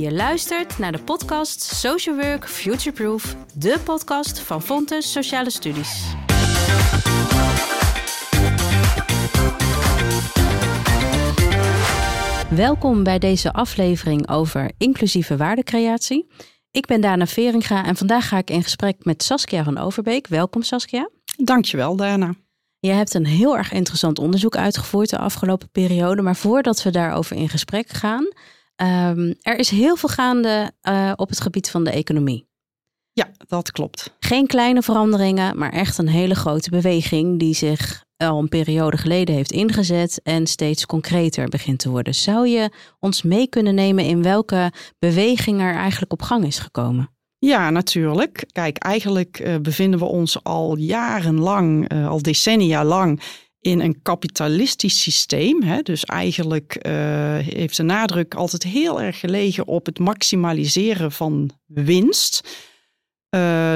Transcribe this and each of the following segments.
Je luistert naar de podcast Social Work Futureproof, de podcast van Fontes Sociale Studies. Welkom bij deze aflevering over inclusieve waardecreatie. Ik ben Dana Veringa en vandaag ga ik in gesprek met Saskia van Overbeek. Welkom Saskia. Dankjewel Dana. Je hebt een heel erg interessant onderzoek uitgevoerd de afgelopen periode. Maar voordat we daarover in gesprek gaan, um, er is heel veel gaande uh, op het gebied van de economie. Ja, dat klopt. Geen kleine veranderingen, maar echt een hele grote beweging die zich al een periode geleden heeft ingezet en steeds concreter begint te worden. Zou je ons mee kunnen nemen in welke beweging er eigenlijk op gang is gekomen? Ja, natuurlijk. Kijk, eigenlijk uh, bevinden we ons al jarenlang, uh, al decennia lang, in een kapitalistisch systeem. Hè? Dus eigenlijk uh, heeft de nadruk altijd heel erg gelegen op het maximaliseren van winst.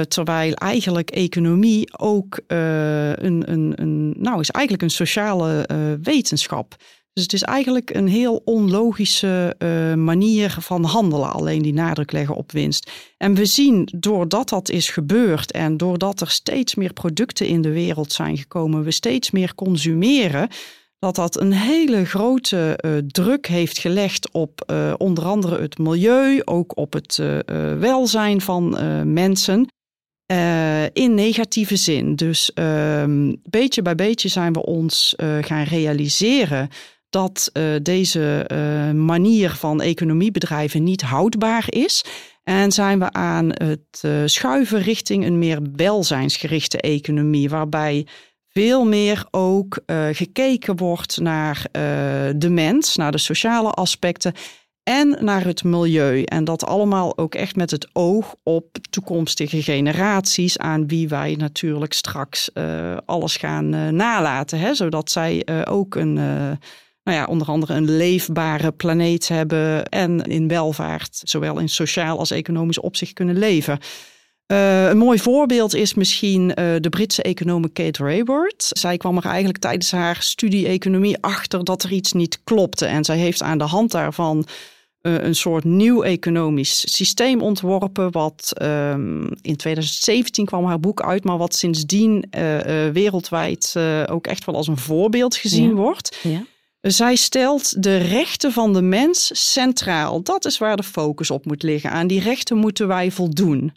terwijl eigenlijk economie ook een, een, een, nou, is eigenlijk een sociale wetenschap. Dus het is eigenlijk een heel onlogische uh, manier van handelen, alleen die nadruk leggen op winst. En we zien doordat dat is gebeurd en doordat er steeds meer producten in de wereld zijn gekomen, we steeds meer consumeren, dat dat een hele grote uh, druk heeft gelegd op uh, onder andere het milieu, ook op het welzijn van mensen. in negatieve zin. Dus ehm, beetje bij beetje zijn we ons gaan realiseren dat uh, deze uh, manier van economiebedrijven niet houdbaar is. En zijn we aan het uh, schuiven richting een meer welzijnsgerichte economie, waarbij veel meer ook gekeken wordt naar de mens, naar de sociale aspecten en naar het milieu. En dat allemaal ook echt met het oog op toekomstige generaties, aan wie wij natuurlijk straks alles gaan nalaten, hè, zodat zij ook een nou ja, onder andere een leefbare planeet hebben en in welvaart, zowel in sociaal als economisch opzicht kunnen leven. Uh, een mooi voorbeeld is misschien uh, de Britse econoom Kate Raworth. Zij kwam er eigenlijk tijdens haar studie economie achter dat er iets niet klopte. En zij heeft aan de hand daarvan uh, een soort nieuw economisch systeem ontworpen. Wat um, in 2017 kwam haar boek uit, maar wat sindsdien wereldwijd ook echt wel als een voorbeeld gezien ja. wordt. Ja. Zij stelt de rechten van de mens centraal. Dat is waar de focus op moet liggen. Aan die rechten moeten wij voldoen.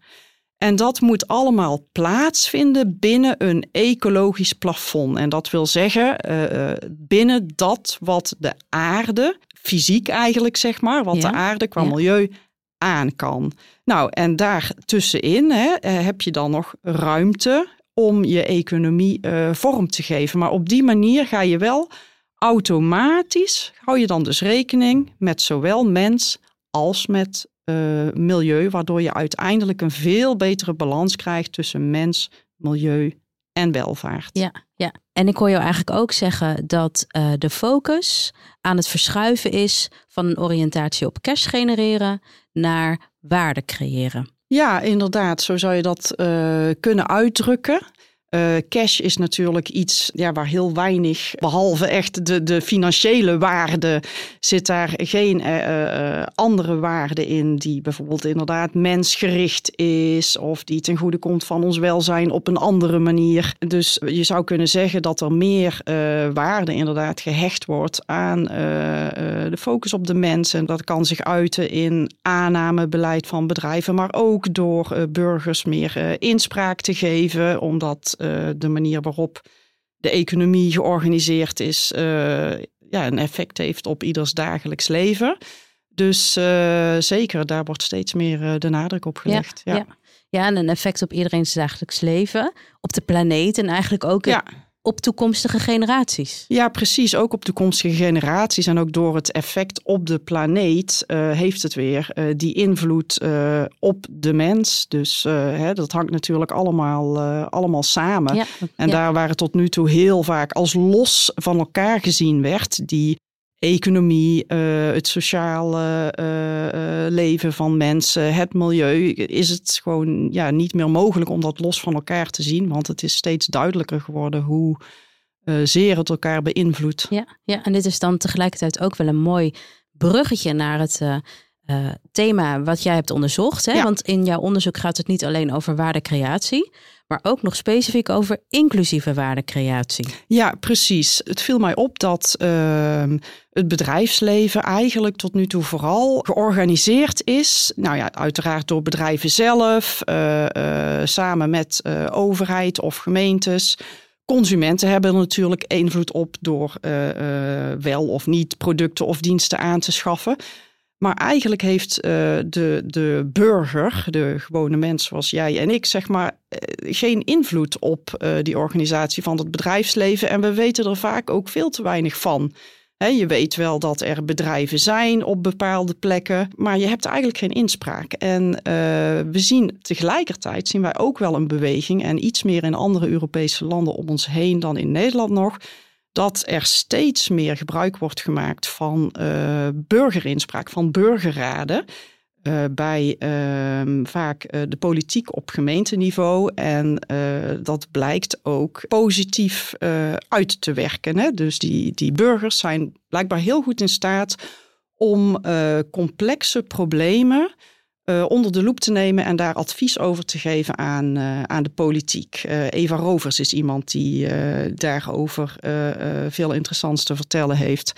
En dat moet allemaal plaatsvinden binnen een ecologisch plafond. En dat wil zeggen uh, binnen dat wat de aarde, fysiek eigenlijk zeg maar, wat Ja, de aarde qua ja. milieu aan kan. Nou, en daar tussenin hè, eh, heb je dan nog ruimte om je economie uh, vorm te geven. Maar op die manier ga je wel automatisch hou je dan dus rekening met zowel mens als met uh, milieu, waardoor je uiteindelijk een veel betere balans krijgt tussen mens, milieu en welvaart. Ja, ja. En ik hoor jou eigenlijk ook zeggen dat uh, de focus aan het verschuiven is van een oriëntatie op cash genereren naar waarde creëren. Ja, inderdaad. Zo zou je dat uh, kunnen uitdrukken. Uh, cash is natuurlijk iets ja, waar heel weinig, behalve echt de, de financiële waarde, zit daar geen uh, uh, andere waarde in die bijvoorbeeld inderdaad mensgericht is of die ten goede komt van ons welzijn op een andere manier. Dus je zou kunnen zeggen dat er meer waarde inderdaad gehecht wordt aan de focus op de mens. En dat kan zich uiten in aannamebeleid van bedrijven, maar ook door burgers meer inspraak te geven, omdat uh, de manier waarop de economie georganiseerd is, uh, ja, een effect heeft op ieders dagelijks leven. Dus uh, zeker, daar wordt steeds meer de nadruk op gelegd. Ja, ja. ja. ja en een effect op iedereen's dagelijks leven, op de planeet en eigenlijk ook ja op toekomstige generaties. Ja, precies. Ook op toekomstige generaties. En ook door het effect op de planeet uh, heeft het weer uh, die invloed uh, op de mens. Dus hè, dat hangt natuurlijk allemaal, allemaal samen. Ja, en ja. daar waar het tot nu toe heel vaak als los van elkaar gezien werd, die economie, uh, het sociale uh, uh, leven van mensen, het milieu, is het gewoon ja, niet meer mogelijk om dat los van elkaar te zien. Want het is steeds duidelijker geworden hoe zeer het elkaar beïnvloedt. Ja, ja, en dit is dan tegelijkertijd ook wel een mooi bruggetje naar het thema wat jij hebt onderzocht. Hè? Want in jouw onderzoek gaat het niet alleen over waardecreatie, maar ook nog specifiek over inclusieve waardecreatie. Ja, precies. Het viel mij op dat ehm, het bedrijfsleven eigenlijk tot nu toe vooral georganiseerd is. Nou ja, uiteraard door bedrijven zelf, uh, samen met uh, overheid of gemeentes. Consumenten hebben er natuurlijk invloed op door wel of niet producten of diensten aan te schaffen. Maar eigenlijk heeft uh, de, de burger, de gewone mens zoals jij en ik, zeg maar, uh, geen invloed op uh, die organisatie van het bedrijfsleven. En we weten er vaak ook veel te weinig van. Je weet wel dat er bedrijven zijn op bepaalde plekken, maar je hebt eigenlijk geen inspraak. En we zien tegelijkertijd zien wij ook wel een beweging en iets meer in andere Europese landen om ons heen dan in Nederland nog dat er steeds meer gebruik wordt gemaakt van uh, burgerinspraak, van burgerraden. Uh, bij uh, vaak uh, de politiek op gemeenteniveau. En dat blijkt ook positief uit te werken. Hè? Dus die, die burgers zijn blijkbaar heel goed in staat om complexe problemen uh, onder de loep te nemen en daar advies over te geven aan, uh, aan de politiek. Uh, Eva Rovers is iemand die daarover veel interessants te vertellen heeft.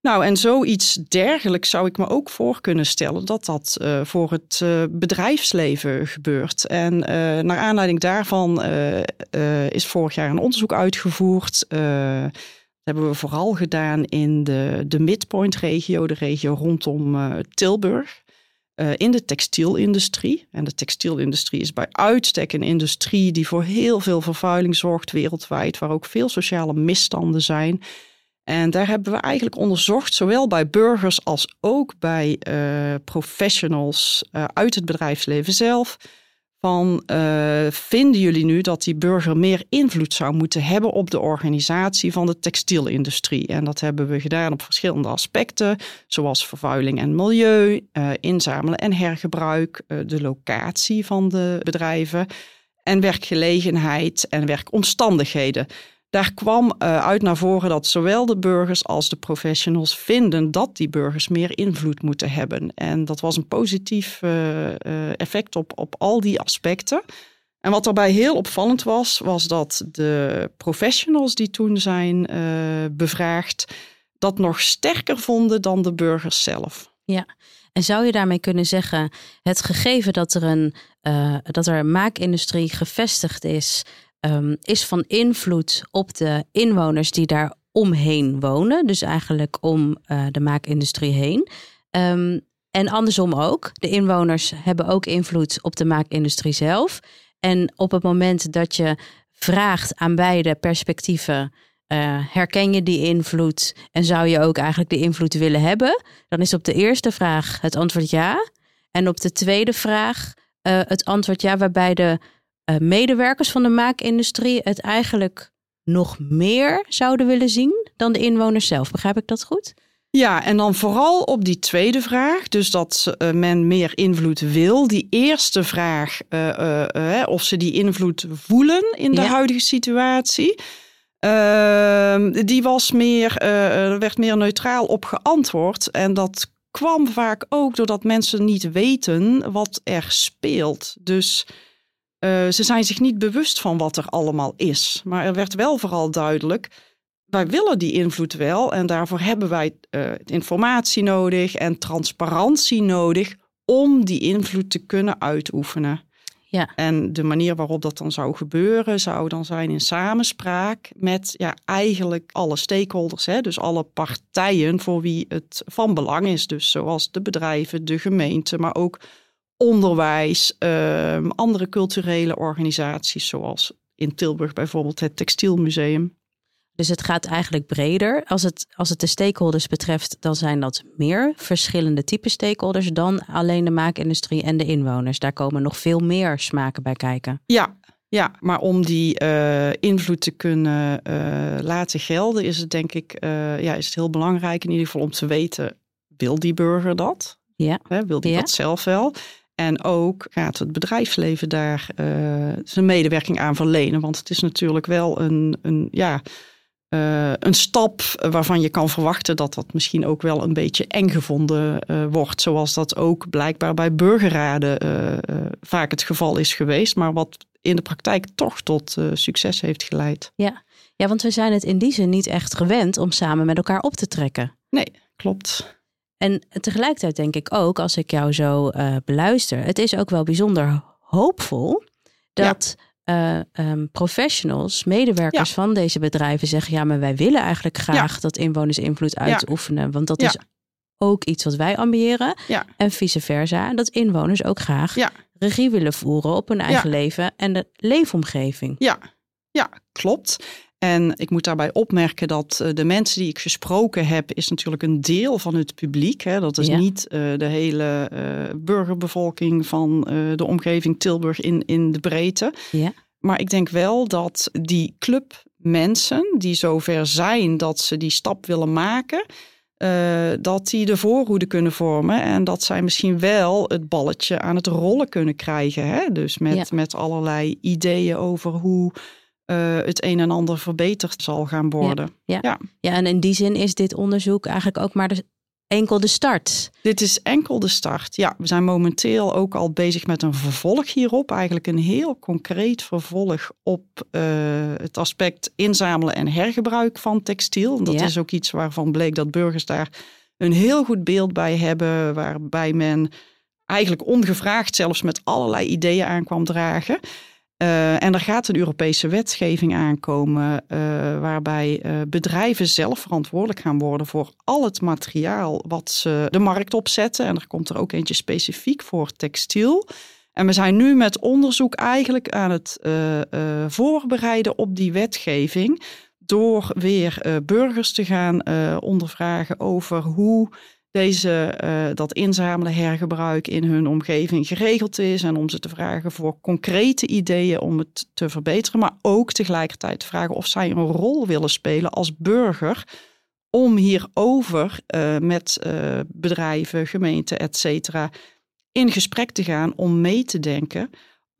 Nou, en zoiets dergelijks zou ik me ook voor kunnen stellen dat dat voor het bedrijfsleven gebeurt. En naar aanleiding daarvan is vorig jaar een onderzoek uitgevoerd. dat hebben we vooral gedaan in de, de Midpoint-regio, de regio rondom Tilburg. Uh, in de textielindustrie. En de textielindustrie is bij uitstek een industrie die voor heel veel vervuiling zorgt wereldwijd, waar ook veel sociale misstanden zijn. En daar hebben we eigenlijk onderzocht, zowel bij burgers als ook bij uh, professionals uh, uit het bedrijfsleven zelf van uh, vinden jullie nu dat die burger meer invloed zou moeten hebben op de organisatie van de textielindustrie? En dat hebben we gedaan op verschillende aspecten, zoals vervuiling en milieu, uh, inzamelen en hergebruik, uh, de locatie van de bedrijven en werkgelegenheid en werkomstandigheden. Daar kwam uh, uit naar voren dat zowel de burgers als de professionals vinden dat die burgers meer invloed moeten hebben. En dat was een positief uh, effect op, op al die aspecten. En wat daarbij heel opvallend was, was dat de professionals die toen zijn bevraagd, dat nog sterker vonden dan de burgers zelf. Ja, en zou je daarmee kunnen zeggen, het gegeven dat er een, dat er een maakindustrie gevestigd is, um, is van invloed op de inwoners die daar omheen wonen. Dus eigenlijk om uh, de maakindustrie heen. Um, en andersom ook. De inwoners hebben ook invloed op de maakindustrie zelf. En op het moment dat je vraagt aan beide perspectieven. Uh, herken je die invloed en zou je ook eigenlijk de invloed willen hebben? Dan is op de eerste vraag het antwoord ja. En op de tweede vraag uh, het antwoord ja, waarbij de uh, medewerkers van de maakindustrie het eigenlijk nog meer zouden willen zien dan de inwoners zelf. Begrijp ik dat goed? Ja, en dan vooral op die tweede vraag, dus dat uh, men meer invloed wil. Die eerste vraag, uh, of ze die invloed voelen in de ja. huidige situatie. Ehm, die was meer, er werd meer neutraal op geantwoord. En dat kwam vaak ook doordat mensen niet weten wat er speelt. Dus uh, ze zijn zich niet bewust van wat er allemaal is. Maar er werd wel vooral duidelijk, wij willen die invloed wel en daarvoor hebben wij uh, informatie nodig en transparantie nodig om die invloed te kunnen uitoefenen. Ja. En de manier waarop dat dan zou gebeuren, zou dan zijn in samenspraak met ja, eigenlijk alle stakeholders, hè, dus alle partijen voor wie het van belang is. Dus zoals de bedrijven, de gemeente, maar ook onderwijs, uh, andere culturele organisaties, zoals in Tilburg bijvoorbeeld het Textielmuseum. Dus het gaat eigenlijk breder. Als het, als het de stakeholders betreft, dan zijn dat meer verschillende type stakeholders dan alleen de maakindustrie en de inwoners. Daar komen nog veel meer smaken bij kijken. Ja, ja, maar om die uh, invloed te kunnen uh, laten gelden, is het denk ik uh, ja, is het heel belangrijk in ieder geval om te weten, wil die burger dat? Ja. Hè, wil die ja. dat zelf wel? En ook gaat het bedrijfsleven daar uh, zijn medewerking aan verlenen. Want het is natuurlijk wel een, een ja, uh, een stap waarvan je kan verwachten dat dat misschien ook wel een beetje eng gevonden uh, wordt. Zoals dat ook blijkbaar bij burgerraden uh, vaak het geval is geweest. Maar wat in de praktijk toch tot succes heeft geleid. Ja. ja, want we zijn het in die zin niet echt gewend om samen met elkaar op te trekken. Nee, klopt. En tegelijkertijd denk ik ook, als ik jou zo beluister, het is ook wel bijzonder hoopvol dat. Ja uh, um, professionals, medewerkers van deze bedrijven zeggen: ja, maar wij willen eigenlijk graag dat inwoners invloed uitoefenen. Want dat is ook iets wat wij ambiëren. En vice versa. Dat inwoners ook graag regie willen voeren op hun eigen leven en de leefomgeving. Ja, ja klopt. En ik moet daarbij opmerken dat eh, de mensen die ik gesproken heb, is natuurlijk een deel van het publiek. Hè. Dat is niet uh, de hele uh, burgerbevolking van uh, de omgeving Tilburg in, in de breedte. Ja. Maar ik denk wel dat die club mensen die zover zijn dat ze die stap willen maken, dat die de voorhoede kunnen vormen. En dat zij misschien wel het balletje aan het rollen kunnen krijgen. Hè? Dus met, ja. met allerlei ideeën over hoe uh, het een en ander verbeterd zal gaan worden. Ja, ja. ja. en in die zin is dit onderzoek eigenlijk ook maar de, enkel de start. Dit is enkel de start. Ja, we zijn momenteel ook al bezig met een vervolg hierop. Eigenlijk een heel concreet vervolg op uh, het aspect inzamelen en hergebruik van textiel. Dat is ook iets waarvan bleek dat burgers daar een heel goed beeld bij hebben, waarbij men eigenlijk ongevraagd zelfs met allerlei ideeën aankwam dragen. Uh, en er gaat een Europese wetgeving aankomen uh, waarbij uh, bedrijven zelf verantwoordelijk gaan worden voor al het materiaal wat ze de markt opzetten. En er komt er ook eentje specifiek voor textiel. En we zijn nu met onderzoek eigenlijk aan het voorbereiden op die wetgeving. Door weer burgers te gaan ondervragen over hoe deze, uh, dat inzamelen, hergebruik in hun omgeving geregeld is. En om ze te vragen voor concrete ideeën om het te verbeteren. Maar ook tegelijkertijd te vragen of zij een rol willen spelen als burger. Om hierover uh, met uh, bedrijven, gemeenten, et cetera, in gesprek te gaan om mee te denken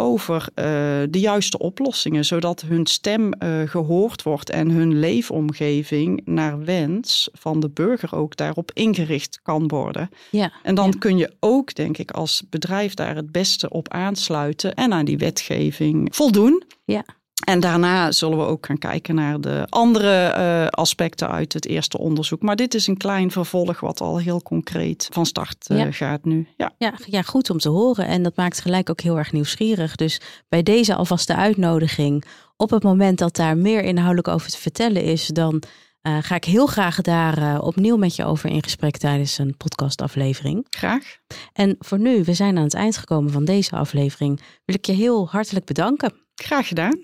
over uh, de juiste oplossingen, zodat hun stem uh, gehoord wordt en hun leefomgeving naar wens van de burger ook daarop ingericht kan worden. Ja, en dan kun je ook, denk ik, als bedrijf daar het beste op aansluiten en aan die wetgeving voldoen. Ja. En daarna zullen we ook gaan kijken naar de andere uh, aspecten uit het eerste onderzoek. Maar dit is een klein vervolg wat al heel concreet van start uh, ja. gaat nu. Ja. Ja, ja, goed om te horen. En dat maakt gelijk ook heel erg nieuwsgierig. Dus bij deze alvast de uitnodiging. Op het moment dat daar meer inhoudelijk over te vertellen is, dan uh, ga ik heel graag daar opnieuw met je over in gesprek tijdens een podcastaflevering. Graag. En voor nu, we zijn aan het eind gekomen van deze aflevering, wil ik je heel hartelijk bedanken. Graag gedaan.